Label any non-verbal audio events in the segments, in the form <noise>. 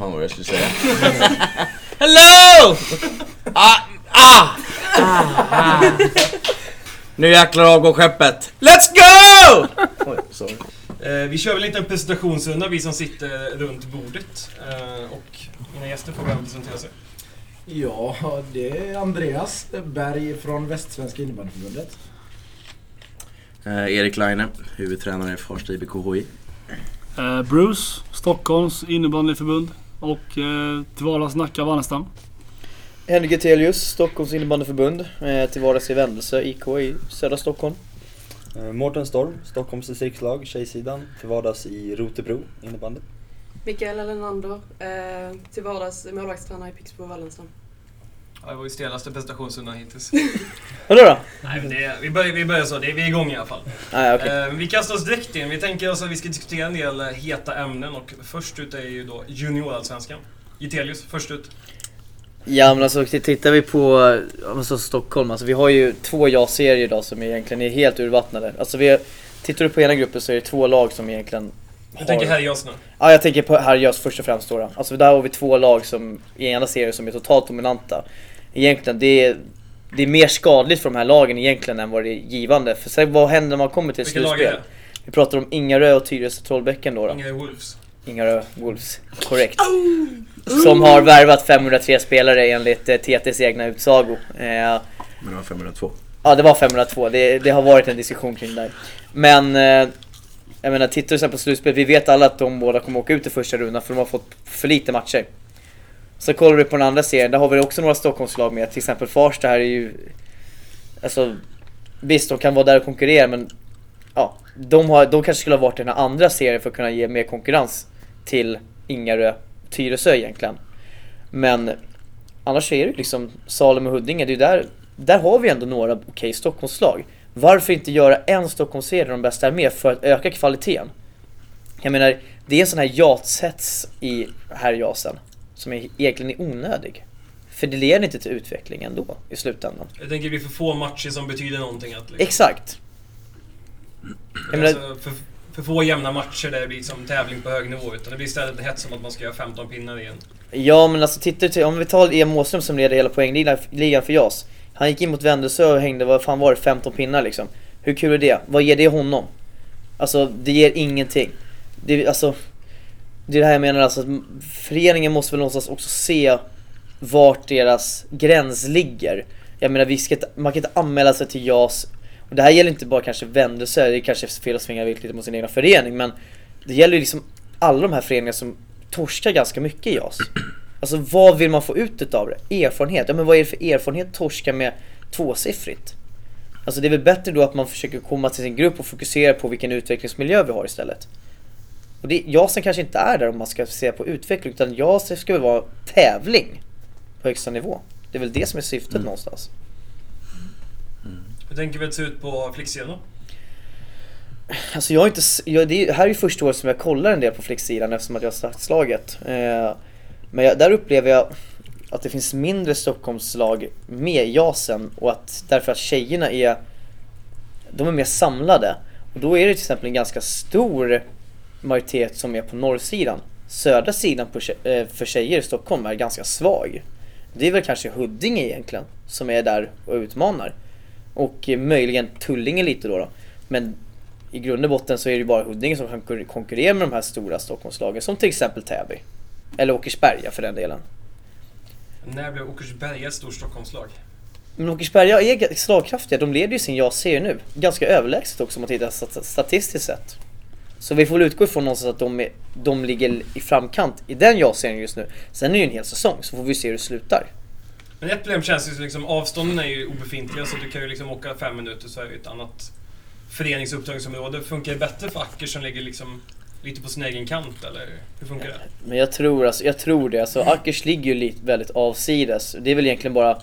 fan var det jag skulle säga? <laughs> Hello! Ah, ah, ah, ah. Nu jäklar avgår skeppet. Let's go! Oj, sorry. Eh, vi kör väl lite en presentationsrunda, vi som sitter runt bordet. Eh, och mina gäster får väl presentera sig. Ja, det är Andreas Berg från Västsvenska innebandyförbundet. Eh, Erik Laine, huvudtränare i Farsta IBK HI. Eh, Bruce, Stockholms innebandyförbund och eh, till vardags Nacka Wannestam. Henrik Getelius, Stockholms innebandyförbund. Eh, till vardags i Vändelse, IK i södra Stockholm. Eh, Mårten Storm, Stockholms distriktslag, tjejsidan, till vardags i Rotebro innebandy. Mikaela Lenander, eh, till vardags målvaktstränare i Pixbo Wallenstam. Ja, det var ju stelaste presentationsrundan hittills. <laughs> Vadå då? Nej, men det, vi, börjar, vi börjar så, det, vi är igång i alla fall. Nej, okej. Eh, vi kastar oss direkt in. Vi tänker oss att vi ska diskutera en del eh, heta ämnen och först ut är ju då juniorallsvenskan. Getelius, först ut. Ja men alltså tittar vi på alltså, Stockholm, alltså vi har ju två ja-serier idag som egentligen är helt urvattnade. Alltså vi, tittar du på ena gruppen så är det två lag som egentligen Jag tänker oss nu. Ja jag tänker på Herrjös först och främst då, då. Alltså där har vi två lag som i ena serien som är totalt dominanta. Egentligen, det är, det är mer skadligt för de här lagen egentligen än vad det är givande. För sen vad händer när man kommer till slutspel? Vi pratar om Ingarö och Tyresö Trollbäcken då. då. Inga Wolves. Ingarö Wolves, korrekt. Som har värvat 503 spelare enligt eh, TTs egna utsago. Eh, Men det var 502. Ja det var 502, det, det har varit en diskussion kring det där. Men eh, jag menar tittar du sen på slutspel, vi vet alla att de båda kommer åka ut i första rundan för de har fått för lite matcher. Så kollar du på den andra serien, där har vi också några Stockholmslag med, till exempel Farsta här är ju... Alltså visst de kan vara där och konkurrera men ja, de, har, de kanske skulle ha varit i den här andra serien för att kunna ge mer konkurrens till Ingarö, Tyresö egentligen. Men annars är det liksom Salem och Huddinge, det är ju där, där har vi ändå några okej Stockholmslag. Varför inte göra en Stockholmsserie där de bästa är med för att öka kvaliteten? Jag menar, det är en sån här jatsets i här jasen som är, egentligen är onödig. För det leder inte till utveckling ändå i slutändan. Jag tänker det blir för få matcher som betyder någonting. Att, liksom, Exakt. Menar, alltså, för, för få jämna matcher där det blir liksom tävling på hög nivå. Utan det blir istället en hets om att man ska göra 15 pinnar igen. Ja men alltså tittar du till, om vi tar Ian Måström som leder hela poängligan ligan för JAS. Han gick in mot Vändelsö och hängde, vad fan var det, 15 pinnar liksom. Hur kul är det? Vad ger det honom? Alltså det ger ingenting. Det, alltså, det är det här jag menar alltså, att föreningen måste väl någonstans också se vart deras gräns ligger. Jag menar vi ska man kan inte anmäla sig till JAS och det här gäller inte bara kanske Vändelsö, det är kanske fel att svinga vilt lite mot sin egna förening men det gäller ju liksom alla de här föreningarna som torskar ganska mycket i JAS. Alltså vad vill man få ut utav det? Erfarenhet? Ja men vad är det för erfarenhet torska med tvåsiffrigt? Alltså det är väl bättre då att man försöker komma till sin grupp och fokusera på vilken utvecklingsmiljö vi har istället. Och det, JASen kanske inte är där om man ska se på utveckling utan JAS ska väl vara tävling på högsta nivå. Det är väl det som är syftet någonstans. Hur tänker vi att det ser ut på flicksidan då? Alltså jag har inte, jag, det är, här är ju första året som jag kollar en del på flicksidan eftersom att jag har startat slaget. Eh, men jag, där upplever jag att det finns mindre Stockholmslag med i JASen och att därför att tjejerna är de är mer samlade. Och då är det till exempel en ganska stor majoritet som är på norrsidan. Södra sidan eh, för tjejer i Stockholm är ganska svag. Det är väl kanske Huddinge egentligen som är där och utmanar. Och eh, möjligen Tullinge lite då, då. Men i grund och botten så är det ju bara Huddinge som kan konkur- konkurrera med de här stora Stockholmslagen som till exempel Täby. Eller Åkersberga för den delen. När blev Åkersberga ett stort Stockholmslag? Men Åkersberga är slagkraftiga, de leder ju sin JAS-serie nu. Ganska överlägset också om man tittar stat- statistiskt sett. Så vi får väl utgå ifrån någonstans att de, är, de ligger i framkant i den JAS-serien just nu. Sen är det ju en hel säsong så får vi se hur det slutar. Men ett problem känns ju som liksom, avstånden är ju obefintliga så du kan ju liksom åka fem minuter så är det ett annat föreningsupptagningsområde. Funkar det bättre för Acker som ligger liksom lite på sin egen kant eller hur funkar det? Men jag tror, alltså, jag tror det. Alltså, Ackers ligger ju lite väldigt avsides. Det är väl egentligen bara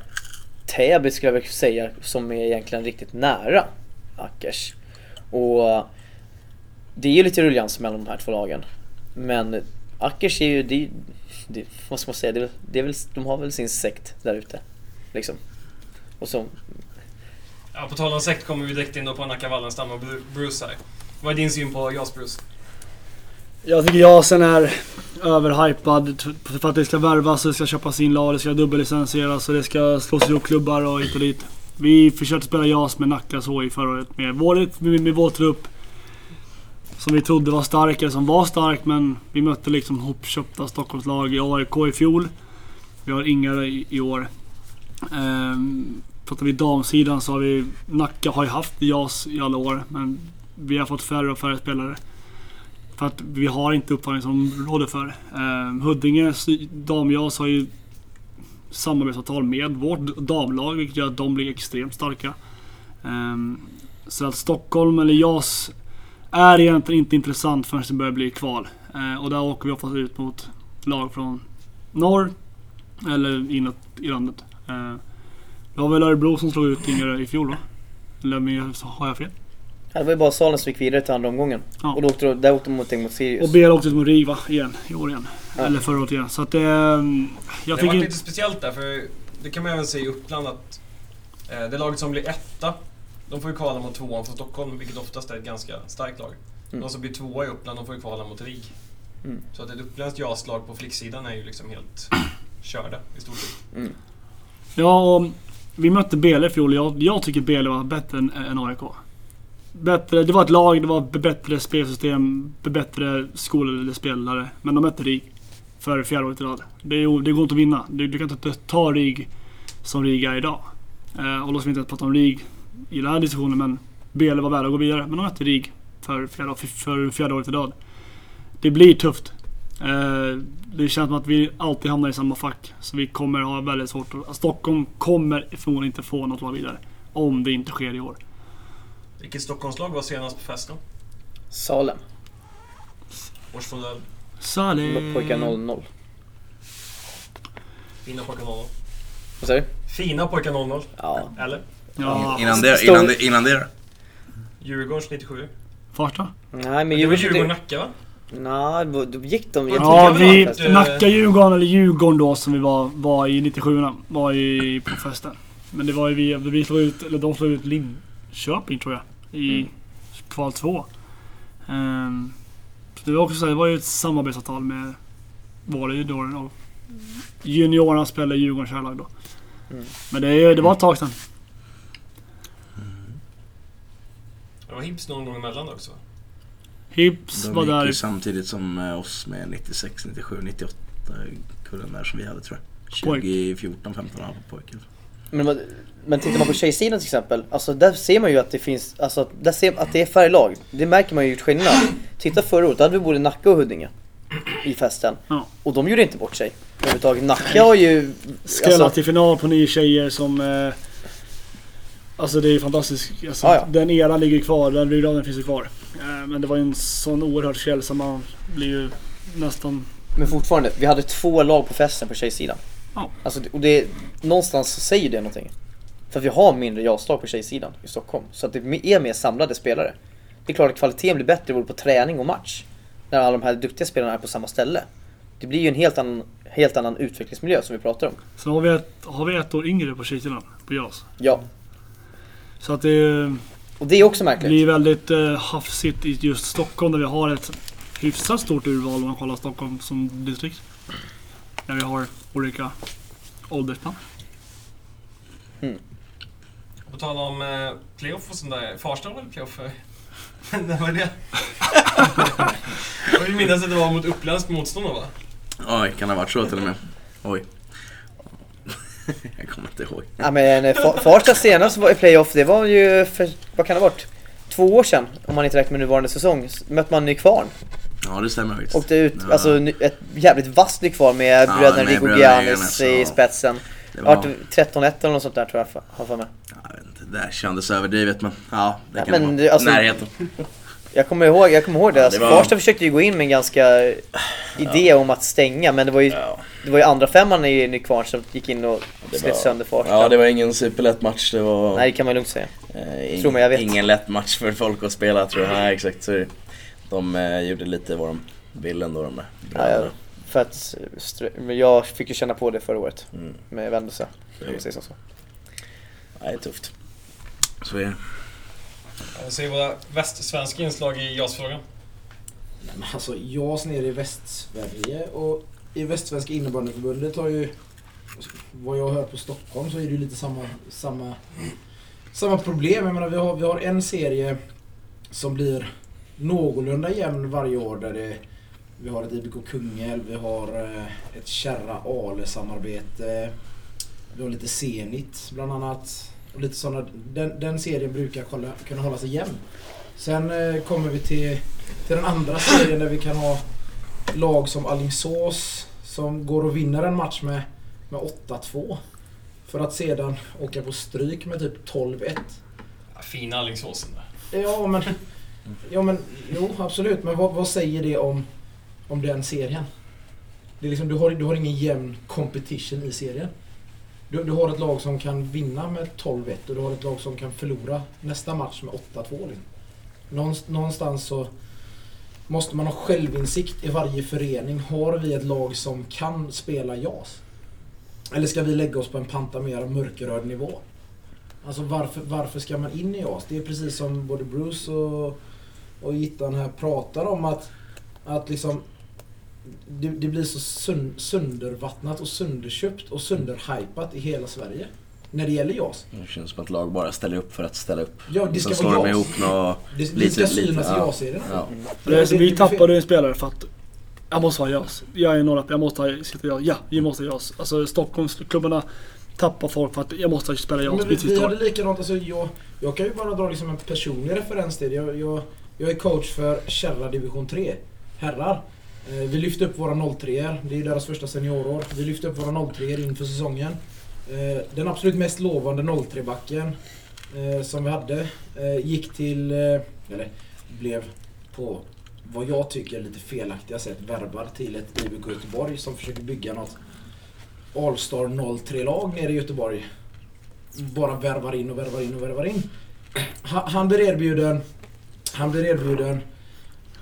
Täby skulle jag säga som är egentligen riktigt nära Ackers. Och det är ju lite ruljans mellan de här två lagen. Men Ackers är ju, det, det, vad ska man säga, det, är väl- det är väl, de har väl sin sekt där ute. Liksom. Och så, Ja, på tal om sekt kommer vi direkt in då på Nacka Wallenstam och Bru- Bruce här. Vad är din syn på JAS Bruce? Jag tycker Jasen är överhypad för att det ska värvas, det ska köpas in lag, det ska dubbellicensieras och det ska slås ihop klubbar och hit och dit. Vi försökte spela JAS med Nacka så i förra året med vår, med, med vår trupp. Som vi trodde var stark, eller som var stark men vi mötte liksom hopköpta Stockholmslag i AIK i fjol. Vi har inga i, i år. Ehm, pratar vi damsidan så har vi Nacka har ju haft JAS i alla år men vi har fått färre och färre spelare. För att vi har inte upptagningsområde för det. Huddinge Huddinge damjas har ju samarbetsavtal med vårt damlag vilket gör att de blir extremt starka. Ehm, så att Stockholm eller JAS är egentligen inte intressant förrän det börjar bli kval. Eh, och där åker vi oftast ut mot lag från norr eller inåt i landet. Eh, det var väl Örebro som slog ut Ingerö i fjol va? Eller har jag fel? Det var ju bara Salen som gick vidare till andra omgången. Ja. Och då åkte, där åkte de mot mot Sirius. Och BL åkte mot Riva igen i år igen. Ja. Eller förra året igen. Så att det... Jag det tycker lite inte... speciellt där, för det kan man även se i Uppland att eh, det laget som blir etta, de får ju kvala mot tvåan från Stockholm, vilket oftast är ett ganska starkt lag. Mm. De som blir tvåa i Uppland, de får ju kvala mot RIG. Mm. Så att ett uppländskt JAS-lag på flicksidan är ju liksom helt körda i stort sett. Mm. Ja, och vi mötte Bele i fjol. Jag, jag tycker Bele var bättre än, än AIK. Bättre, det var ett lag, det var bättre spelsystem, bättre skolade spelare. Men de mötte RIG för fjärde året i rad. Det, det går inte att vinna. Du, du kan inte ta RIG som RIG är idag. Eh, och ska vi inte prata om RIG i den här diskussionen, men Bele var värda att gå vidare. Men de mötte RIG för fjärde, för, för fjärde året i rad. Det blir tufft. Eh, det känns som att vi alltid hamnar i samma fack. Så vi kommer ha väldigt svårt att... Stockholm kommer förmodligen inte få något lag vidare. Om det inte sker i år. Vilket Stockholmslag var senast på festen? Salem. Årsmodell. Saleh. Pojkar 00. Fina pojkar 00. Vad säger du? Fina pojkar 00. Ja. Eller? Ja, Innan det, innan det, innan det Djurgårdens 97. Farsta. Nej men Det var Djurgården... Djurgården-Nacka va? Nej, då gick de... Jag Ja, vi... Nacka Djurgården, eller Djurgården då som vi var, var i 97 var i, på festen. Men det var ju vi, vi slog ut, eller de slog ut Linköping tror jag. I Mm. kval 2. Um, så det var också så här, det var ju ett samarbetsavtal med var det ju då juniorerna spelade i Djurgårdens kärlag då. Mm. Men det, är- det var ett tag sedan. Det var Hibs någon gång emellan också. Hips De var gick ju där. samtidigt som eh, oss med 96, 97, 98 kullen där som vi hade tror jag. Pojk. 2014, 15 år på pojken. Men, men tittar man på tjejsidan till exempel, alltså där ser man ju att det finns, alltså där ser man att det är färre lag. Det märker man ju gjort skillnad. Titta förra året, då hade vi både Nacka och Huddinge i festen. Ja. Och de gjorde inte bort sig överhuvudtaget. Nacka har ju... Skrälla alltså, till final på nio tjejer som... Eh, alltså det är fantastiskt. Alltså, Ja, ja. Den eran ligger kvar, den ryggraden finns ju kvar. Eh, men det var ju en sån oerhörd skräll som man blir ju nästan... Men fortfarande, vi hade två lag på festen på tjejsidan. Ja. Alltså, och det, någonstans så säger det någonting. För att vi har mindre jaslag på tjejsidan i Stockholm. Så att det är mer samlade spelare. Det är klart att kvaliteten blir bättre både på träning och match. När alla de här duktiga spelarna är på samma ställe. Det blir ju en helt annan, helt annan utvecklingsmiljö som vi pratar om. Sen har vi ett, har vi ett år yngre på tjejsidan, på JAS. Ja, Så att det och det är också märkligt. blir väldigt eh, hafsigt i just Stockholm där vi har ett hyfsat stort urval om man kollar Stockholm som distrikt. Där vi har olika åldersspann. På tal om eh, playoff och sånt där. Farsta var väl playoff. När <laughs> var det? <laughs> Jag vill minnas att det var mot uppländskt motstånd va? Oj, kan det ha varit så till och med? Oj. <laughs> Jag kommer inte ihåg. Ja men eh, Fa- Farsta senast var i playoff, det var ju för, vad kan det ha varit? Två år sedan, om man inte räknar med nuvarande säsong, mötte man Nykvarn. Ja, det stämmer faktiskt. Åkte ut, Ja. alltså ett jävligt vasst Nykvarn med Ja, bröderna Rigo Giannis i spetsen. Det var, 13-1 eller något sånt där tror jag, har för mig. jag vet inte, det där kändes överdrivet men ja, det Ja, kan men vara. alltså- Närheten. <laughs> Jag kommer ihåg, jag kommer ihåg det, Ja, alltså, det var- Farsta försökte ju gå in med en ganska idé om att stänga men det var ju, Ja. det var ju andra femman i Nykvarn som gick in och slet var- sönder Farsta. Ja, det var ingen superlätt match. Det var Nej det kan man lugnt säga. eh, ing, Tror mig, jag vet. ingen lätt match för folk att spela tror jag. Nej, exakt. Så de eh, gjorde lite vad de ville ändå de där Ja, jag, för att, jag fick ju känna på det förra året Mm. med man säger så. Nej, tufft. Så är det. Jag ser våra västsvenska inslag i JAS-frågan. Nej, men alltså, JAS nere i Västsverige och i Västsvenska innebandyförbundet har ju, alltså, vad jag hör på Stockholm så är det ju lite samma, samma, samma problem. Jag menar, vi har, vi har en serie som blir någorlunda jämn varje år där det, vi har ett IBK Kungälv, vi har eh, ett Kärra Ale-samarbete, vi har lite Zenit bland annat. Och lite såna, den, den serien brukar kolla, kunna hålla sig jämn. Sen eh, kommer vi till, till den andra serien där vi kan ha lag som Alingsås som går och vinner en match med, med 8-2. För att sedan åka på stryk med typ 12-1. Ja, fina Alingsåsen där. Ja men, ja, men jo absolut. Men vad, vad säger det om, om den serien? Det är liksom, du, har, du har ingen jämn competition i serien. Du, du har ett lag som kan vinna med 12-1 och du har ett lag som kan förlora nästa match med 8-2. Liksom. Någonstans så måste man ha självinsikt i varje förening. Har vi ett lag som kan spela JAS? Eller ska vi lägga oss på en pantamera mörkerröd nivå? Alltså varför, varför ska man in i JAS? Det är precis som både Bruce och, och Gittan här pratar om att, att liksom det, det blir så sun, söndervattnat och sönderköpt och sönderhypat i hela Sverige. När det gäller JAS. Det känns som att lag bara ställer upp för att ställa upp. Ja, det Sen ska slår vara de ihop. Det, det Lite- ska synas lite, i ja. JAS-serien. Ja. Det- vi tappade en spelare för att jag måste ha JAS. Jag är norra, jag måste ha JAS. Ja, vi måste ha JAS. Alltså Stockholmsklubbarna tappar folk för att jag måste spela JAS Men vi, vi hade likadant, alltså jag, jag kan ju bara dra liksom en personlig referens till det. Jag, jag, jag är coach för Kärra division 3, herrar. Eh, vi lyfte upp våra 03 er det är deras första seniorår. Vi lyfte upp våra 03 er inför säsongen. Eh, den absolut mest lovande 03-backen eh, som vi hade gick till, eller blev på vad jag tycker lite felaktiga sätt värvar till ett IBK Göteborg som försöker bygga något Allstar 03-lag nere i Göteborg bara värvar in och värvar in och värvar in. Han, han blir erbjuden, han blir erbjuden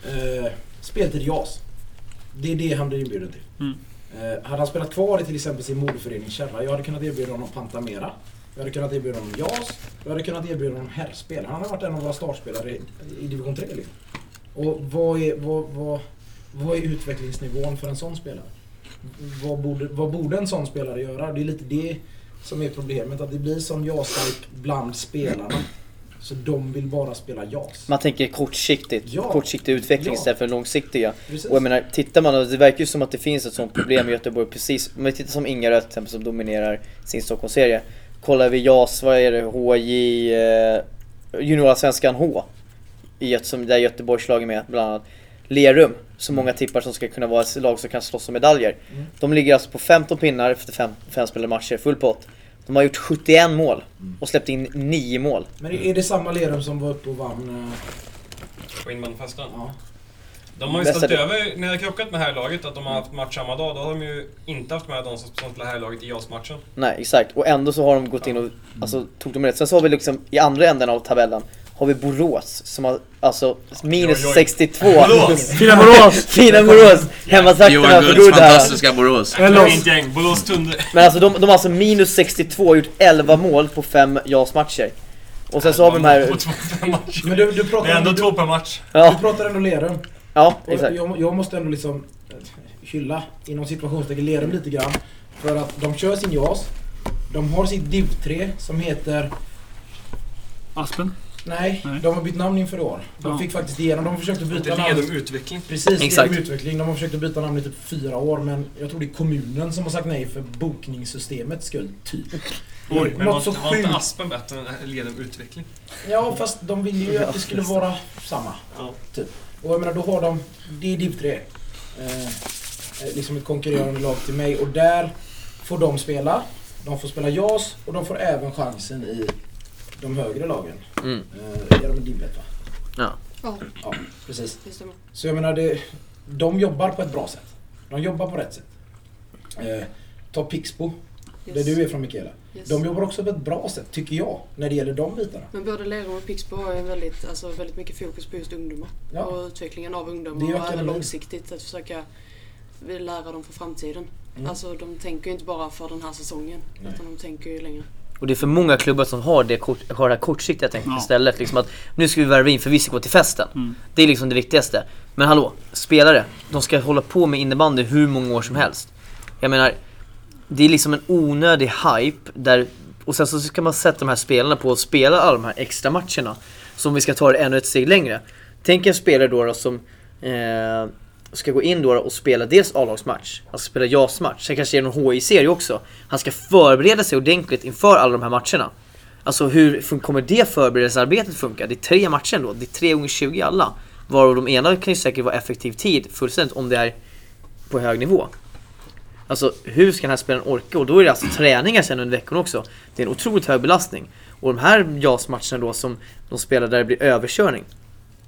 eh, speltid JAS. Det är det han blir inbjuden till. Mm. Eh, hade han spelat kvar i till exempel sin moderförening Kärra, jag hade kunnat erbjuda honom Pantamera. Jag hade kunnat erbjuda honom JAS. Jag hade kunnat erbjuda honom herrspel. Han har varit en av våra startspelare i, i division 3. Liksom. Och vad är, vad, vad, vad är utvecklingsnivån för en sån spelare? Vad borde, vad borde en sån spelare göra? Det är lite det som är problemet. Att det blir som JAS bland spelarna. Så de vill bara spela JAS. Man tänker kortsiktigt, Ja. kortsiktig utveckling Ja. istället för långsiktiga. Precis. Och jag menar, tittar man, och det verkar ju som att det finns ett sånt problem i Göteborg precis, om vi tittar som Ingarö till exempel som dominerar sin Stockholmsserie. Kollar vi JAS, vad är det, HJ, eh, Juniorsvenskan H. I som, där Göteborgslag är med bland annat. Lerum, som många tippar som ska kunna vara ett lag som kan slåss om medaljer. Mm. De ligger alltså på 15 pinnar efter fem, fem spelade matcher, full pott. De har gjort 71 mål och släppt in 9 mål. Men är det samma Lerum som var uppe och vann? eh, På inbandyfesten. Ja. De har ju ställt det- över, när jag krockat med herrlaget, att de har haft match samma dag. Då har de ju inte haft med de som som spelar herrlaget i JAS-matchen. Nej, exakt. Och ändå så har de gått in och alltså, tog de rätt. Sen så har vi liksom i andra änden av tabellen har vi Borås som har alltså minus Oj, oj. 62. Borås! <laughs> Fina Borås! <laughs> Fina Borås! Hemmatrakterna för Gulds Good här. fantastiska Borås. Fint gäng. Borås Tunde. Men alltså de, de har alltså minus 62 och gjort 11 mål på 5 JAS-matcher. Och sen så har vi de här... Men du, du, Det pratar är ändå du, två per match. du Ja, pratar ändå Lerum. ja Och exakt. jag, jag måste ändå liksom eh, hylla inom situationstecken Lerum lite grann. För att de kör sin JAS. De har sitt Div 3 som heter... Aspen. Nej, Nej. de har bytt namn inför år. De Ja. fick faktiskt igenom, de har försökt att Det byta leder namn. utveckling. Precis, Exakt. Utveckling. De har försökt att byta namn i typ fyra år men jag tror det är kommunen som har sagt nej för bokningssystemets skull. Typ. Oj, men var, Något så var inte sjukt. Aspen bättre än Ledum utveckling? Ja, fast de ville ju att det skulle vara samma. Ja. Typ. Och jag menar, då har de... Det är Div 3. Eh, liksom ett konkurrerande lag till mig. Och där får de spela. De får spela JAS och de får även chansen i de högre lagen. Mm. Eh, är de i 1 va? Ja, Ja, precis. det stämmer. Så jag menar, det, de jobbar på ett bra sätt. De jobbar på rätt sätt. Eh, ta Pixbo, där Yes. du är från Mikaela. Yes. De jobbar också på ett bra sätt, tycker jag, när det gäller de bitarna. Men både Lerum och Pixbo har ju en väldigt, alltså, väldigt mycket fokus på just ungdomar. Ja. Och utvecklingen av Det ungdomar och även långsiktigt att försöka lära dem för framtiden. Mm. Alltså de tänker ju inte bara för den här säsongen. Nej. Utan de tänker ju längre. Och det är för många klubbar som har det, kort, har det här kortsiktiga tänket Ja. istället. Liksom att nu ska vi värva in för vi ska gå till festen. Mm. Det är liksom det viktigaste. Men hallå, spelare, de ska hålla på med innebandy hur många år som helst. Jag menar, det är liksom en onödig hype där, och sen så ska man sätta de här spelarna på att spela alla de här extra matcherna. Om vi ska ta det ännu ett steg längre. Tänk en spelare då, då som eh, ska gå in då och spela dels A-lagsmatch, alltså spela JAS-match, sen kanske det är någon HI-serie också. Han ska förbereda sig ordentligt inför alla de här matcherna. Alltså hur kommer det förberedelsearbetet funka? Det är tre matcher ändå, det är tre gånger 20 alla. Varav de ena kan ju säkert vara effektiv tid fullständigt om det är på hög nivå. Alltså hur ska den här spelaren orka? Och då är det alltså träningar sen under veckan också. Det är en otroligt hög belastning. Och de här JAS-matcherna då som de spelar där det blir överkörning.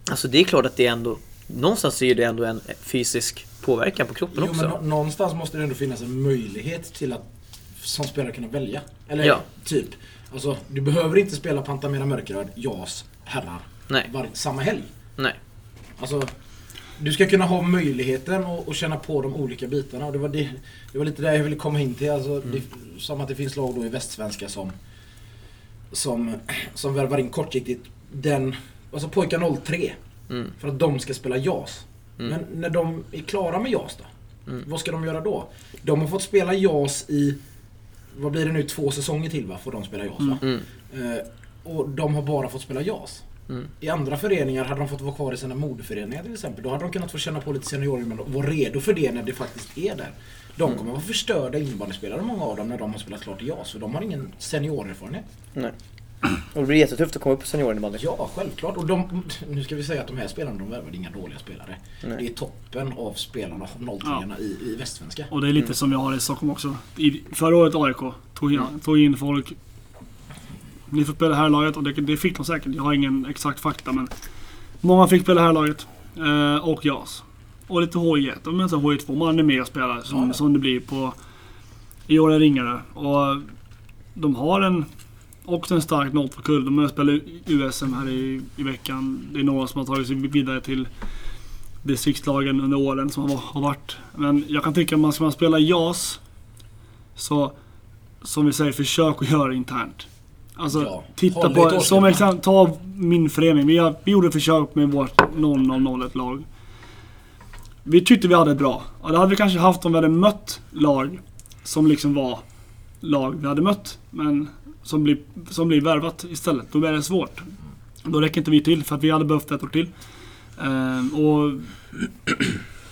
Alltså det är klart att det ändå, någonstans är det ändå en fysisk påverkan på kroppen Jo, också. men nå- någonstans måste det ändå finnas en möjlighet till att som spelare kunna välja. Eller Ja. typ. Alltså, du behöver inte spela Pantamera Mörkeröd, JAS, herrar, Nej, var, samma helg. nej. Alltså, du ska kunna ha möjligheten att, känna på de olika bitarna. Och det, var det, det var lite där jag ville komma in till. Alltså, det, som att det finns lag då i Västsvenska som, som, som värvar in kortsiktigt den, alltså pojkar 03. Mm. För att de ska spela JAS. Mm. Men när de är klara med JAS då? Mm. Vad ska de göra då? De har fått spela JAS i, vad blir det nu, två säsonger till va? Får de spela JAS va? Mm. Eh, och de har bara fått spela JAS. Mm. I andra föreningar hade de fått vara kvar i sina moderföreningar till exempel. Då hade de kunnat få känna på lite seniorer och vara redo för det när det faktiskt är där. De Mm. kommer vara förstörda innebandyspelare många av dem när de har spelat klart i JAS. För de har ingen seniorerfarenhet. nej. <clears throat> Och det blir jättetufft att komma upp på seniorinnebandy. Ja, självklart. Och de, nu ska vi säga att de här spelarna, de värvade inga dåliga spelare. Nej. Det är toppen av spelarna, 03 i, i Västsvenska. Och det är lite Mm. som jag har i Stockholm också. I, förra året AIK tog in, tog in folk. Ni får spela här laget och det, det fick de säkert. Jag har ingen exakt fakta men många fick spela här laget eh, och JAS. Och lite HI1 och men så HI2. Man är med och spelar som, Ja, ja. som det blir på i år är ringare. Och de har en också en stark 02-kull. De har spelat USM här i, i veckan. Det är några som har tagit sig vidare till distriktslagen under åren som har, har varit. Men jag kan tycka att man ska man spela JAS så som vi säger, försök att göra det internt. Alltså Ja, titta på, som exempel, ta min förening. Vi, har, vi gjorde försök med vårt 0-0-0 lag. Vi tyckte vi hade ett bra. Och det hade vi kanske haft om vi hade mött lag som liksom var lag vi hade mött. Men som blir, som blir värvat istället. Då blir det svårt. Då räcker inte vi till för att vi hade behövt ett år till. Eh, och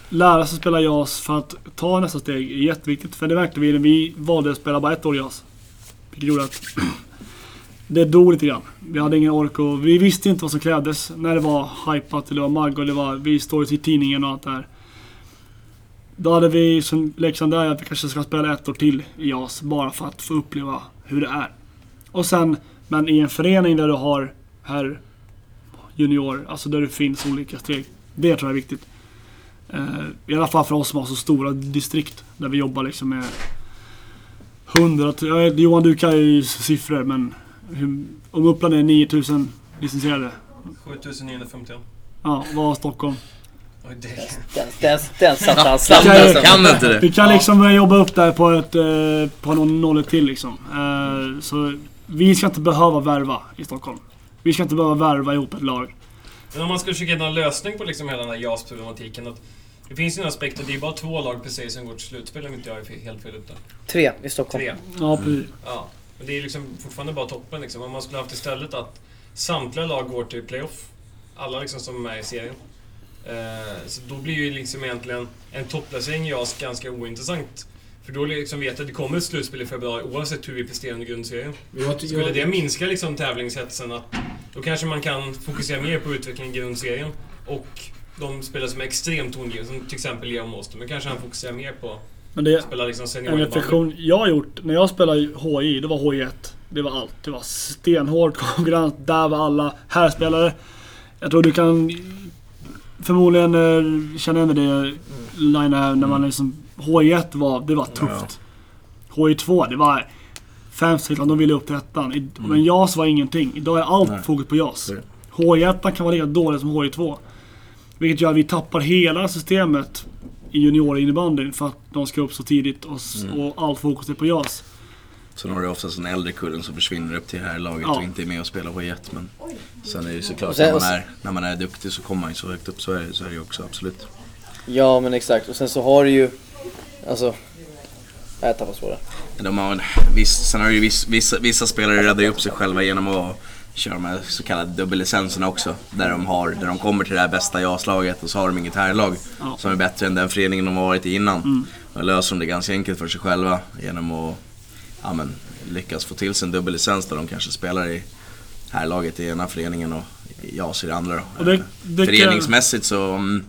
lära sig spela JAS för att ta nästa steg är jätteviktigt. För det märkte vi när vi valde att spela bara ett år JAS. Vilket gjorde att det dog lite grann. Vi hade ingen ork och vi visste inte vad som krävdes när det var hypat eller det var magg och det var vi står i tidningen och allt det här. Då hade vi som läxan där att vi kanske ska spela ett år till i JAS bara för att få uppleva hur det är. Och sen, men i en förening där du har herr junior, alltså där det finns olika steg. Det tror jag är viktigt. Eh, I alla fall för oss som har så stora distrikt där vi jobbar liksom med hundra, Johan du kan ju siffror men hur, om Uppland är 9000 licensierade, 7951. ja vad har Stockholm? Den, den, den satte han <laughs> Kan snabbt. alltså. Kan inte det? Vi kan liksom jobba upp där på ett, eh, på någon noll till liksom. Eh, så vi ska inte behöva värva i Stockholm. Vi ska inte behöva värva ihop ett lag. Men om man ska försöka hitta en lösning på liksom hela den här JAS-problematiken. Att det finns ju en aspekt att det är bara två lag precis som går till slutspel om inte jag är helt fel ute. Tre i Stockholm. Tre. Ja, precis. Ja. Men det är liksom fortfarande bara toppen liksom. Om man skulle haft istället att samtliga lag går till playoff. Alla liksom som är med i serien. Eh, så då blir ju liksom egentligen en topplacering i JAS ganska ointressant. För då liksom vet jag att det kommer ett slutspel i februari oavsett hur vi presterar under grundserien. Skulle det minska liksom tävlingshetsen att då kanske man kan fokusera mer på utvecklingen i grundserien och de spelare som är extremt tongivande, som till exempel Leo Måster, men kanske han fokuserar mer på Men det spela liksom en reflektion jag har gjort. När jag spelade HI, det var HI1. Det var allt. Det var stenhård <laughs> konkurrens. Där var alla härspelare. Jag tror du kan förmodligen eh, känna igen det Line här när man liksom... HI1 var, det var tufft. HI2, det var fem stycken, de ville upp till ettan. I- Men JAS var ingenting. Idag är allt Nej. fokus på JAS. Så är det. HI1 kan vara lika dåligt som HI2. Vilket gör att vi tappar hela systemet i juniorinnebandyn för att de ska upp så tidigt och, s- och allt fokus är på JAS. Sen har du oftast en äldre kullen som försvinner upp till här laget Ja. och inte är med och spelar H1. Men sen är det ju såklart, sen- när, man är, när man är duktig så kommer man ju så högt upp. Så är det, så är det ju också, absolut. Ja men exakt och sen så har du ju, alltså, jag tappar spåret. De har, en- viss, sen har ju viss, vissa, vissa spelare räddar ju upp sig själva genom att köra de här så kallade dubbellicenserna också. Där de, har, där de kommer till det här bästa JAS-laget och så har de inget herrlag Ja. som är bättre än den föreningen de har varit i innan. Mm. Då löser de det ganska enkelt för sig själva genom att ja, men, lyckas få till sig en dubbellicens där de kanske spelar i herrlaget i ena föreningen och JAS i det andra. Och det, det Föreningsmässigt så, mm,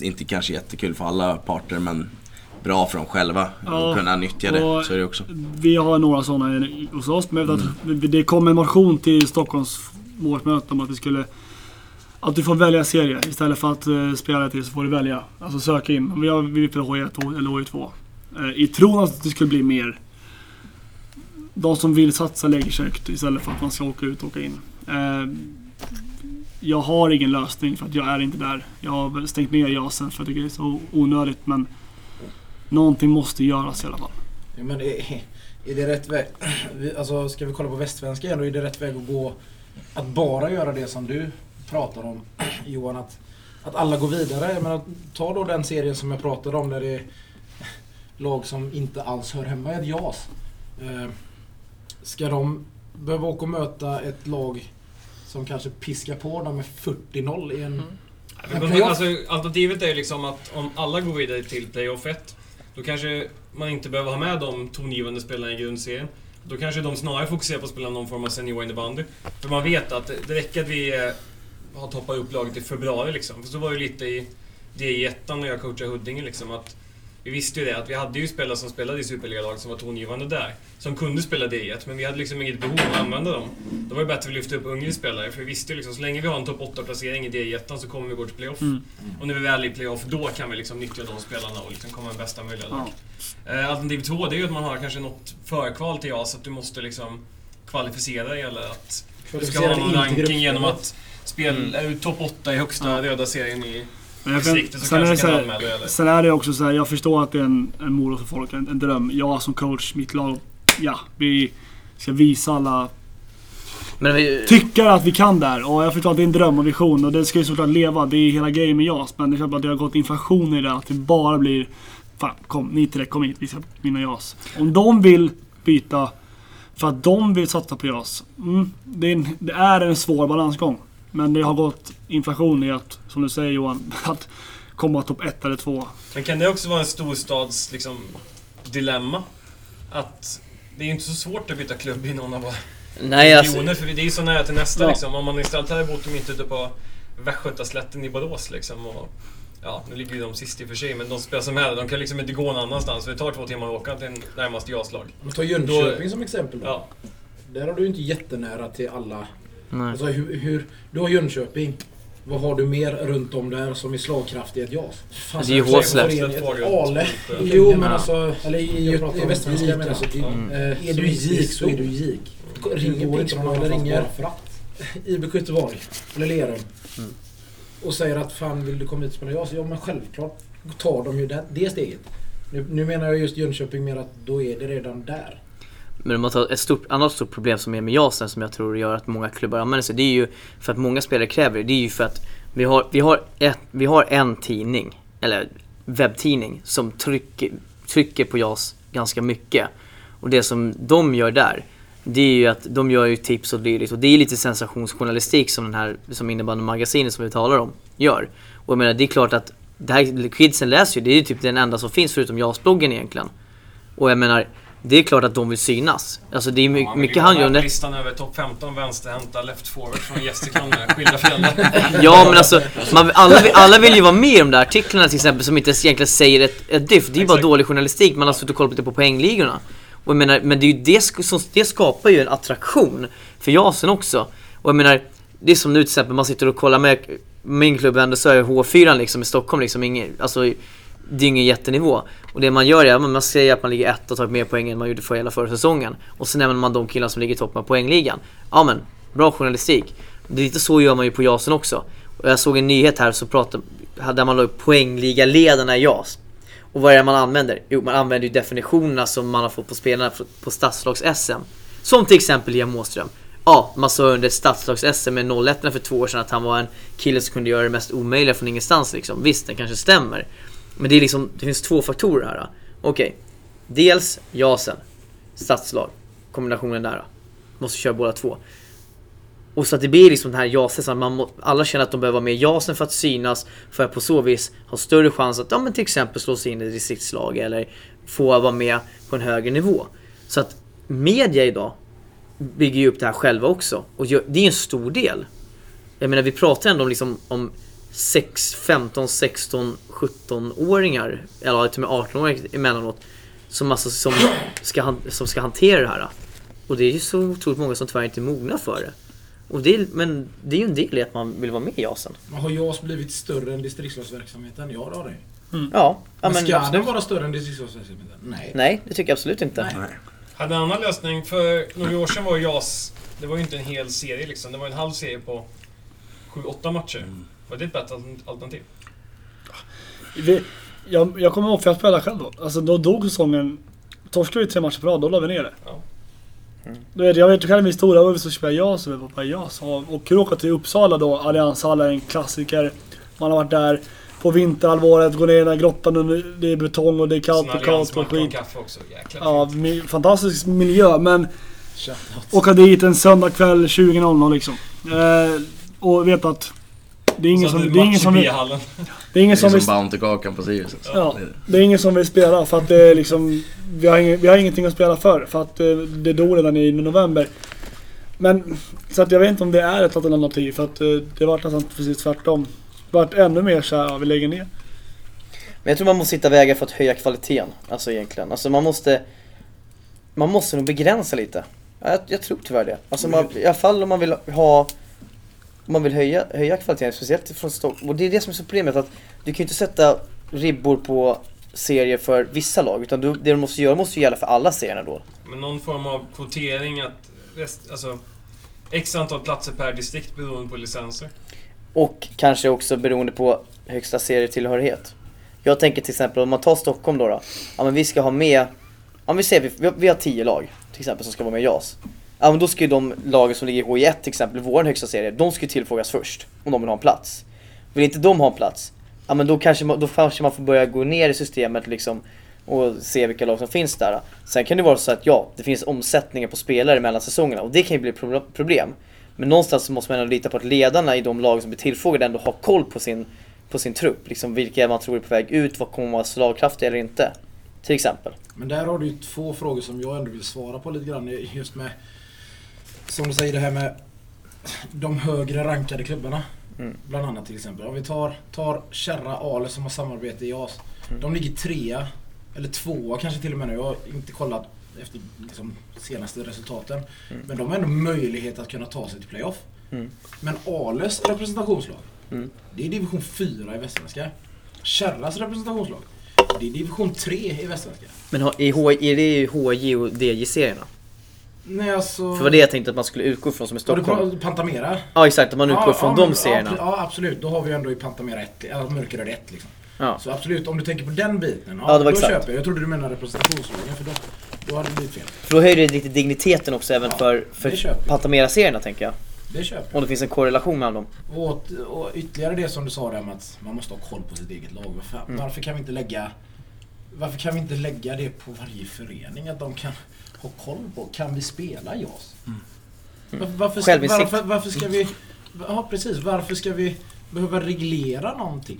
inte kanske jättekul för alla parter men bra för dem själva Ja, att kunna nyttja det. Så är det också. Vi har några sådana hos oss. Men att det kom en motion till Stockholms årsmöte om att vi skulle att du får välja serie istället för att uh, spela till så får du välja. Alltså söka in. Vi har vi vill H1 H- eller H2. Uh, I tron att det skulle bli mer. De som vill satsa lägger sig högt istället för att man ska åka ut och åka in. Eh, jag har ingen lösning för att jag är inte där. Jag har stängt ner JASen för att jag tycker det är så onödigt men någonting måste göras i alla fall. Ja, men är, är det rätt väg? <clears throat> Alltså, ska vi kolla på västsvenska igen då? Är det rätt väg att gå att bara göra det som du pratar om <clears throat> Johan? Att, att alla går vidare. Jag menar, ta då den serien som jag pratade om där det är <clears throat> lag som inte alls hör hemma i ett JAS. Eh, ska de behöva åka och möta ett lag som kanske piskar på dem med 40-0 i en... Men playoff- alltså, alternativet är ju liksom att om alla går vidare till playoff 1, då kanske man inte behöver ha med de tongivande spelarna i grundserien. Då kanske de snarare fokuserar på att spela någon form av senior innebandy. För man vet att det räcker att vi eh, har toppat upp laget i februari liksom. För så var det lite i DI1 när jag coachade Huddinge liksom. Att vi visste ju det, att vi hade ju spelare som spelade i Superliga-lag som var tongivande där. Som kunde spela D1, men vi hade liksom inget behov av att använda dem. Då var det bättre att lyfta upp yngre spelare, för vi visste ju liksom så länge vi har en topp 8-placering i D1 så kommer vi gå till playoff. Mm. Och när vi väl är i playoff, då kan vi liksom nyttja de spelarna och liksom komma med bästa möjliga lag. Ja. Eh, Alternativ två, det är ju att man har kanske något förkval till JAS, att du måste liksom kvalificera dig eller att du ska ha någon ranking genom att spela ut topp 8 i högsta röda serien i Men jag kan, så sen, är det kanske så kan här, sen är det också så här, jag förstår att det är en, en morot för folk, en, en dröm. Jag som coach, mitt lag, ja, vi ska visa alla Men vi, tycker att vi kan där. Och jag förstår att det är en dröm och vision och det ska ju såklart leva. Det är hela grejen med JAS. Men det är klart att det har gått inflation i det. Att det bara blir Fan, kom, ni tre, kom hit. Vi ska vinna JAS. Om de vill byta för att de vill satsa på JAS. Mm, det, är en, det är en svår balansgång. Men det har gått inflation i att, som du säger Johan, <laughs> att komma topp ett eller två. Men kan det också vara en storstads liksom, dilemma? Att det är ju inte så svårt att byta klubb i någon av våra nej alltså, regioner, för det är ju så nära till nästa Ja. liksom. Om man istället hade bott mitt ute på Västgötaslätten i Borås liksom. Och, ja, nu ligger ju de sist i och för sig, men de spelar som helst. De kan liksom inte gå någon annanstans, för det tar två timmar att åka till närmaste JAS-lag. Ta Jönköping som exempel då. Ja. Där har du ju inte jättenära till alla. Nej. Alltså hur, hur, du har Jönköping. Vad har du mer runt om där som är slagkraftigt i ett JAS? Fan, Det är ju Håsläpp. Ale. Jo men alltså, eller i, i, jag menar så. Mm. Eh, är du gick så är du gick. Ringer Pixbo eller ringer IB Göteborg <laughs> eller Lerum. Mm. Och säger att fan vill du komma hit och spela JAS? Ja men självklart tar de ju det, det steget. Nu, nu menar jag just Jönköping mer att då är det redan där. Men om man tar ett stort, annat stort problem som är med JASen som jag tror gör att många klubbar använder sig. Det är ju för att många spelare kräver det. Det är ju för att vi har, vi har, ett, vi har en tidning, eller webbtidning, som trycker, trycker på JAS ganska mycket. Och det som de gör där, det är ju att de gör ju tips och dylikt. Och det är lite sensationsjournalistik som den här, som innebandymagasinet som vi talar om, gör. Och jag menar, det är klart att det här, kidsen läser ju, det är ju typ den enda som finns förutom JAS-bloggen egentligen. Och jag menar, det är klart att de vill synas. Alltså det är my- Ja, mycket han gör. med Listan över topp 15 vänsterhänta left forward från Gästrikland med skilda fjällar. <laughs> Ja men alltså, man, alla, alla vill ju vara med i de där artiklarna till exempel som inte egentligen säger ett, ett dyft. Det är ju bara dålig journalistik, man har suttit och kollat lite på poängligorna. Och jag menar, men det är ju det som, det skapar ju en attraktion för JASen också. Och jag menar, det är som nu till exempel, man sitter och kollar med min klubb ändå så är H4 liksom i Stockholm liksom ingen, alltså det är ingen jättenivå. Och det man gör är att man säger att man ligger ett och tar mer poäng än man gjorde för hela förra säsongen. Och sen nämner man de killar som ligger i toppen av poängligan. Ja men, bra journalistik. Det är lite så gör man ju på JASen också. Och jag såg en nyhet här så pratade, där man la upp poängliga-ledarna i JAS. Och vad är det man använder? Jo, man använder ju definitionerna som man har fått på spelarna på- på stadslags-SM. Som till exempel Liam Åström. Ja, man sa under stadslags-SM med 01 för två år sedan att han var en kille som kunde göra det mest omöjliga från ingenstans liksom. Visst, det kanske stämmer. Men det är liksom, det finns två faktorer här. Okej. Dels jasen, stadslag, kombinationen där. Måste köra båda två. Och så att det blir liksom den här jasen, så att man må, alla känner att de behöver vara med i jasen för att synas, för att på så vis ha större chans att ja, men till exempel slå sig in i ett distriktslag eller få vara med på en högre nivå. Så att media idag bygger ju upp det här själva också. Och gör- det är en stor del. Jag menar vi pratar ändå om, liksom, om 6, 15, 16, 17-åringar, eller till och med 18-åringar emellanåt, som, alltså, som, ska, han- som ska hantera det här. Och det är ju så otroligt många som tyvärr inte är mogna för det. Och det är, men det är ju en del i att man vill vara med i JASen. Men har JAS blivit större än distriktslagsverksamheten? Ja, det har det. Ja, ja Men men ska den absolut. vara större än distriktslagsverksamheten? Nej. Nej, det tycker jag absolut inte. Nej. Hade en annan lösning, för några år sedan var JAS, det var ju inte en hel serie liksom, det var en halv serie på 7-8 matcher. Var det ett bättre alternativ? Vi, jag, jag kommer ihåg, för jag spelade själv då. Alltså då dog säsongen. Torskade vi tre matcher på rad, då la vi ner det. Ja. Du vet, jag vet själv min historia, vi så spelade jag så vi var på JAS. Och, åka till Uppsala då, Allianshallen, en klassiker. Man har varit där på vinterhalvåret, går ner i den här grottan under, det är betong och det är kallt och kallt och skit. kaffe också. Ja, mi, fantastisk miljö men Shoutout. åka dit en söndag kväll 20.00 liksom. Eh, och vet att det är ingen som, hade det är ingen som vill, det är ingen som som vill Bounty-kakan på Sirius. också. Ja, Det är ingen som vill spela för att det är liksom Vi har, ingen, vi har ingenting att spela för för att eh, det dog redan i november. Men så att jag vet inte om det är ett alternativ för att eh, det var nästan precis tvärtom. Det vart ännu mer så här, ja, vi lägger ner. Men jag tror man måste hitta vägar för att höja kvaliteten. Alltså egentligen. Alltså man måste... Man måste nog begränsa lite. Ja, Jag, jag tror tyvärr det. Alltså man, i alla fall om man vill ha... Om man vill höja, höja kvaliteten, speciellt från Stockholm. Och det är det som är så problemet att du kan ju inte sätta ribbor på serier för vissa lag. Utan du, det du måste göra måste ju gälla för alla serierna då. Men någon form av kvotering att... Rest, alltså, X antal platser per distrikt beroende på licenser. Och kanske också beroende på högsta serietillhörighet. Jag tänker till exempel om man tar Stockholm då. då ja men vi ska ha med, ja vi säger vi, vi har tio lag till exempel som ska vara med i JAS. Ja men då ska ju de lagen som ligger i HI1 till exempel, vår högsta serie, de ska ju tillfrågas först. Om de vill ha en plats. Vill inte de ha en plats, ja men då kanske man, då kanske man får börja gå ner i systemet liksom och se vilka lag som finns där. Sen kan det vara så att ja, det finns omsättningar på spelare mellan säsongerna och det kan ju bli problem. Men någonstans så måste man ändå lita på att ledarna i de lag som blir tillfrågade ändå har koll på sin, på sin trupp. Liksom vilka man tror är på väg ut, vad kommer vara slagkraftiga eller inte. Till exempel. Men där har du ju två frågor som jag ändå vill svara på lite grann. Just med, som du säger, det här med de högre rankade klubbarna. Mm. Bland annat till exempel. Om vi tar, tar Kärra Ale som har samarbete i JAS. Mm. De ligger trea, eller tvåa kanske till och med nu. Jag har inte kollat efter liksom, senaste resultaten. Mm. Men de har ändå möjlighet att kunna ta sig till playoff. Mm. Men Ales representationslag, Mm. det är division 4 i Västsvenska. Kärras representationslag, det är division 3 i Västsvenska. Men HI, är det ju HJ och DJ-serierna? Nej alltså... För det var det jag tänkte att man skulle utgå från som i du Stockholm. pratat Pantamera? Ja exakt, att man utgår från de men- serierna. Ja, ja absolut, då har vi ändå i Pantamera 1, ja, Mörkeröd 1 liksom. Ja. Så absolut, om du tänker på den biten, ja, Ja, det var då exakt. köper jag. Jag trodde du menade representationslagen för då, då hade det blivit fel. För då höjer det lite digniteten också även Ja, för, för. Pantamera-serierna tänker jag. Det köper jag. Om det finns en korrelation mellan dem. Och, och ytterligare det som du sa där med att man måste ha koll på sitt eget lag. Varför, Mm. varför kan vi inte lägga Varför kan vi inte lägga det på varje förening? Att de kan ha koll på, kan vi spela JAS? Varför, varför, ska, Mm. Varför, varför ska vi... Ja precis, varför ska vi behöva reglera någonting?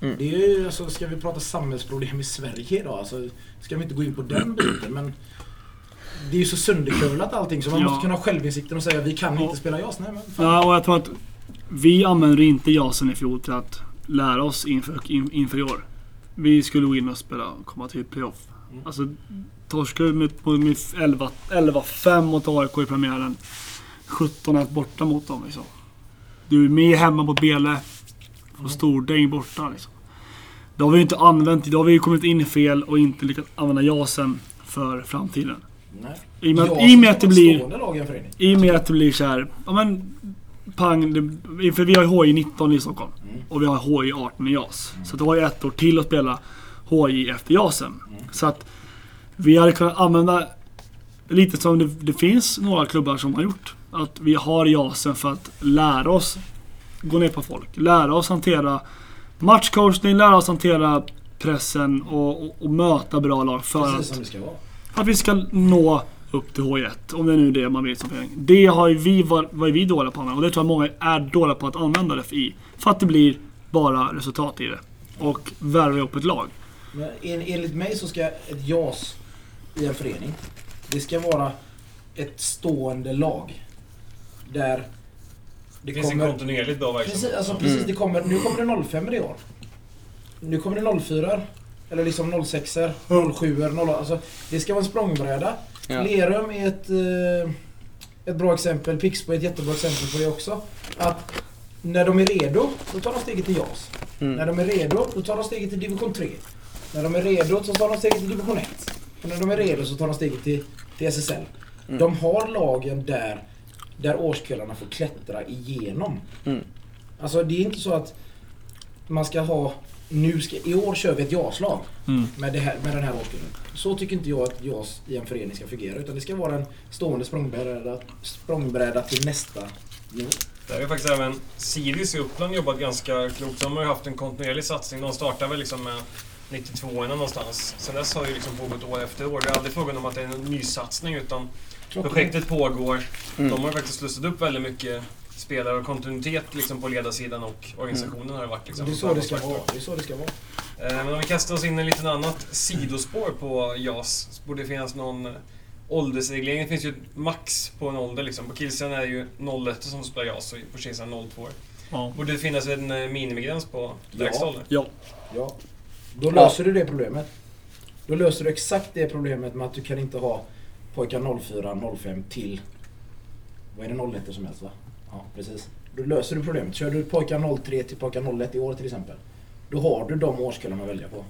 Mm. Det är ju, alltså, ska vi prata samhällsproblem i Sverige idag? Alltså, ska vi inte gå in på den <clears throat> biten? Men det är ju så sönderkurvlat allting så man Ja. måste kunna ha självinsikten och säga vi kan inte spela JAS. Nej men fan. Ja, och jag tror att vi använder inte JASen i fjol till att lära oss inför, in, inför i år. Vi skulle gå in och spela och komma till playoff. Mm. Alltså torskade med, med 11 11-5 mot AIK i premiären. 17-1 borta mot dem liksom. Du är med hemma på Bele. Och stordäng borta liksom. Det har vi ju inte använt. Då har vi ju kommit in fel och inte lyckats använda JASen för framtiden. Nej. I och med, att- i med att det blir... i och med att det blir så här, ja men pang, det, för vi har ju HI 19 i Stockholm Mm. och vi har HI 18 i JAS. Så det var ju ett år till att spela. HJ efter JASen. Så att vi hade kunnat använda lite som det, det finns några klubbar som har gjort. Att vi har JASen för att lära oss gå ner på folk. Lära oss hantera matchcoachning, lära oss hantera pressen och, och, och möta bra lag för Precis att som det ska vara. att vi ska nå upp till H1. Om det nu är det man vill som förening. Det har ju vi, var, var vi dåliga på att använda och det tror jag många är dåliga på att använda det i. För att det blir bara resultat i det. Och värva ihop ett lag. Men en, enligt mig så ska ett JAS i en förening, det ska vara ett stående lag. Där det, Det finns en kommer... kontinuerligt bra Precis, verksamhet. alltså precis det kommer, nu kommer det 05 i år. Nu kommer det 04 Eller liksom 06 07 0 alltså Det ska vara en språngbräda. Ja. Lerum är ett, eh, ett bra exempel. Pixbo är ett jättebra exempel på det också. Att när de är redo, då tar de steget till JAS. När Mm. de är redo, då tar de steget till division 3. När de är redo så tar de steget till division 1. Och när de är redo så tar de steget till, till SSL. Mm. De har lagen där, där årskullarna får klättra igenom. Mm. Alltså det är inte så att man ska ha, nu ska, i år kör vi ett JAS-lag Mm. med, här, med den här årskullen. Så tycker inte jag att JAS i en förening ska fungera. Utan det ska vara en stående språngbräda, språngbräda till nästa nivå. Där är faktiskt även Sirius i Uppland jobbat ganska klokt. De har ju haft en kontinuerlig satsning. De startade väl liksom med 92 någonstans. Sen dess har det ju liksom pågått år efter år. Det är aldrig frågan om att det är en nysatsning utan projektet pågår. Mm. De har faktiskt slussat upp väldigt mycket spelare och kontinuitet liksom på ledarsidan och organisationen har det varit. Liksom, Det är så det ska vara. Det är så det ska vara. Eh, Men om vi kastar oss in i ett litet annat sidospår på JAS. Så borde det finnas någon eh, åldersreglering. Det finns ju max på en ålder liksom. På killsidan är det ju 01 som spelar JAS och på tjejsidan 02. Ja. Borde det finnas en eh, minimigräns på lägsta ålder? Ja. Ja. Då löser du det problemet. Då löser du exakt det problemet med att du kan inte ha pojkar 04, 05 till... Vad är det 01 som helst va? Ja, precis. Då löser du problemet. Kör du pojkar 03 till pojkar 01 i år till exempel. Då har du de årskullarna att välja på.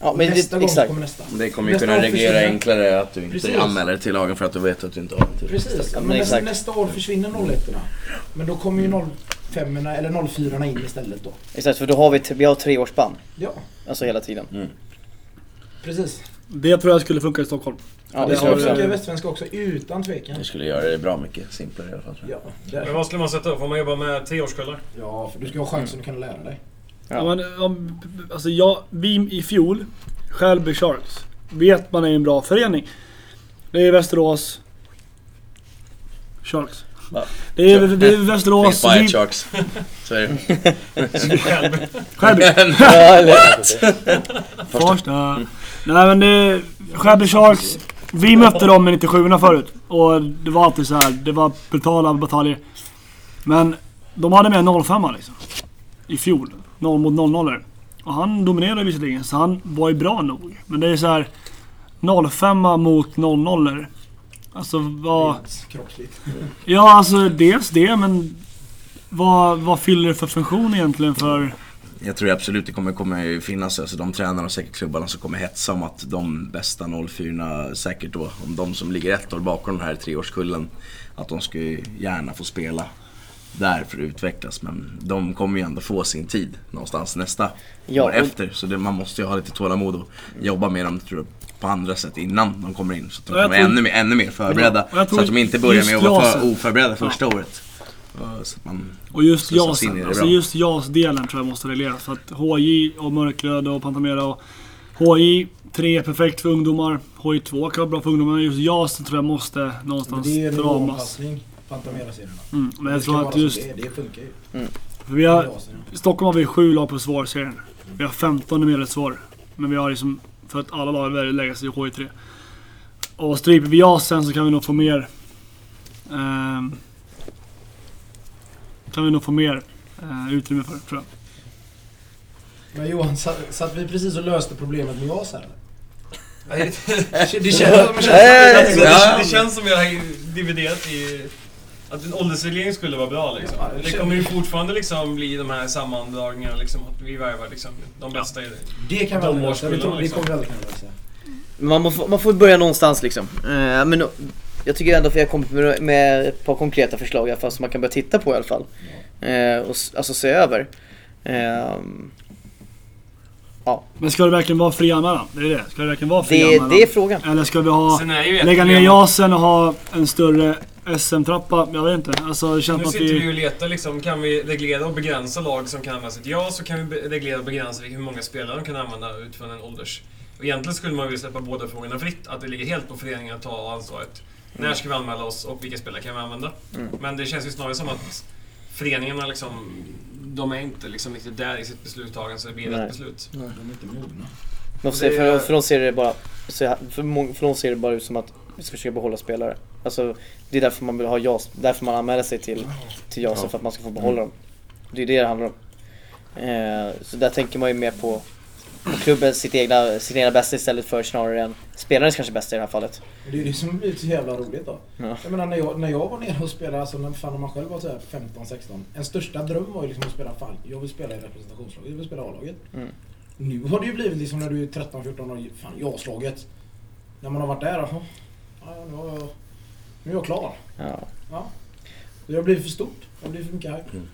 Ja, men nästa det, gång exakt. kommer nästa. Det kommer ju Nästa kunna reglera försvinner- enklare att du inte Precis. anmäler till lagen för att du vet att du inte har tur. Precis. Ja, men men nästa, exakt. nästa år försvinner 01 Men då kommer ju 05 eller 04 in istället då. Exakt, för då har vi, vi har tre års spann. Ja, Alltså hela tiden. precis. Det tror jag skulle funka i Stockholm. Ja, det det skulle funka i Västsvenska också utan tvekan. Det skulle göra det bra mycket simplare i alla fall. Ja, Men vad skulle man sätta upp? Får man jobba med tre årskullar? ja, för du ska ha chansen att kunna lära dig. Ja. Men, om, alltså jag, vi i fjol, Skälby Sharks, vet man är en bra förening. Det är Västerås Sharks. Ja. Det är, det är Västerås... Finns bara ett Sharks. Så är det. <laughs> Skälby. <laughs> Farsta. Nej men det... Skälby Sharks. Vi mötte dem i 97 förut. Och det var alltid så här. Det var brutala bataljer. Men de hade med 05 liksom. I fjol. 0 mot 0 Och han dominerade visserligen. Så han var ju bra nog. Men det är så här. 05 mot 00 Alltså vad... Kroppsligt. Ja alltså dels det men... Vad, vad fyller det för funktion egentligen för... Jag tror absolut det kommer, kommer finnas, alltså de tränarna och säkert klubbarna som kommer hetsa om att de bästa 04 säkert då, om de som ligger ett år bakom den här treårskullen, att de ska ju gärna få spela där för att utvecklas. Men de kommer ju ändå få sin tid någonstans nästa Ja, år efter. Så det, man måste ju ha lite tålamod och jobba med dem tror jag, på andra sätt innan de kommer in. Så att de Ja, kommer tror- ännu, mer- ännu mer förberedda. Ja, så att de inte börjar med att vara för oförberedda första året. Och Så att man, Och just JASen, alltså just JAS-delen tror jag måste regleras. För att HJ och Mörkröd och Pantamera och HJ 3 är perfekt för ungdomar. HJ 2 kan vara bra för ungdomar. Men just JASen tror jag måste någonstans det är ju en stramas. Nivåanpassning. Pantamera-serierna. Mm, men Det jag tror att just... Det, är, det funkar ju. För vi har. I Stockholm har vi sju lag på svårserien. Vi har 15 i medelsvår. Men vi har liksom, för att alla lag väljer att lägga sig i HJ3. Och stryper vi JASen så kan vi nog få mer... ehm, kan vi nog få mer eh, utrymme för, tror jag. Men Johan, satt, satt vi precis och löste problemet med JAS här eller? Det känns som Det, Nej, det, Ja. det känns som jag har dividerat i... Att en åldersreglering skulle vara bra liksom. Ja, det Det kommer ju fortfarande liksom bli de här sammandragningarna liksom. Att vi värvar liksom de bästa i det. Det kan vi De aldrig lösa. Årskullarna, tror- Det liksom. kommer vi aldrig kunna lösa. Man, må, man får börja någonstans liksom. Eh, men jag tycker ändå att vi har kommit med, med ett par konkreta förslag i alla fall som man kan börja titta på i alla fall. Eh, och alltså se över. Ehm, Men ska det verkligen vara fri anmälan? Det är det. Ska det verkligen vara fri Det, anmälan? det är frågan. Eller ska vi ha... Lägga ner JASen och ha en större SM-trappa? Jag vet inte. Alltså det känns Nu sitter vi vi... och letar liksom, kan vi reglera och begränsa lag som kan använda sitt ja, så kan vi reglera och begränsa hur många spelare de kan använda utifrån en ålders... Och egentligen skulle man vilja släppa båda frågorna fritt, att det ligger helt på föreningen att ta ansvaret. När ska vi anmäla oss och vilka spelare kan vi använda? Mm. Men det känns ju snarare som att föreningarna liksom, de är inte liksom riktigt där i sitt beslutstagande så det blir Nej. rätt beslut. De är inte mogna. För, för de ser det bara så- för, för de ser det bara ut som att vi ska försöka behålla spelare. Alltså det är därför man vill ha JAS, därför man anmäler sig till, till JAS för att man ska få behålla dem. Det är det det handlar om. Eh, så där tänker man ju mer på, på klubben, sitt egna, sitt egna bästa istället för snarare än spelarens kanske bästa i det här fallet. Det är det som har blivit så jävla roligt då. Ja. Jag menar när jag, när jag var nere och spelade, alltså när, fan, när man själv var så här 15-16. En största dröm var ju liksom att spela fall. Jag vill spela i representationslaget, jag vill spela A-laget. Mm. Nu har det ju blivit liksom när du är 13-14 år, fan ja-slaget. När man har varit där, jaha. Ja, nu, har jag, nu är jag klar. Ja. Ja. Det har blivit för stort. Det har blivit för mycket hype. Mm.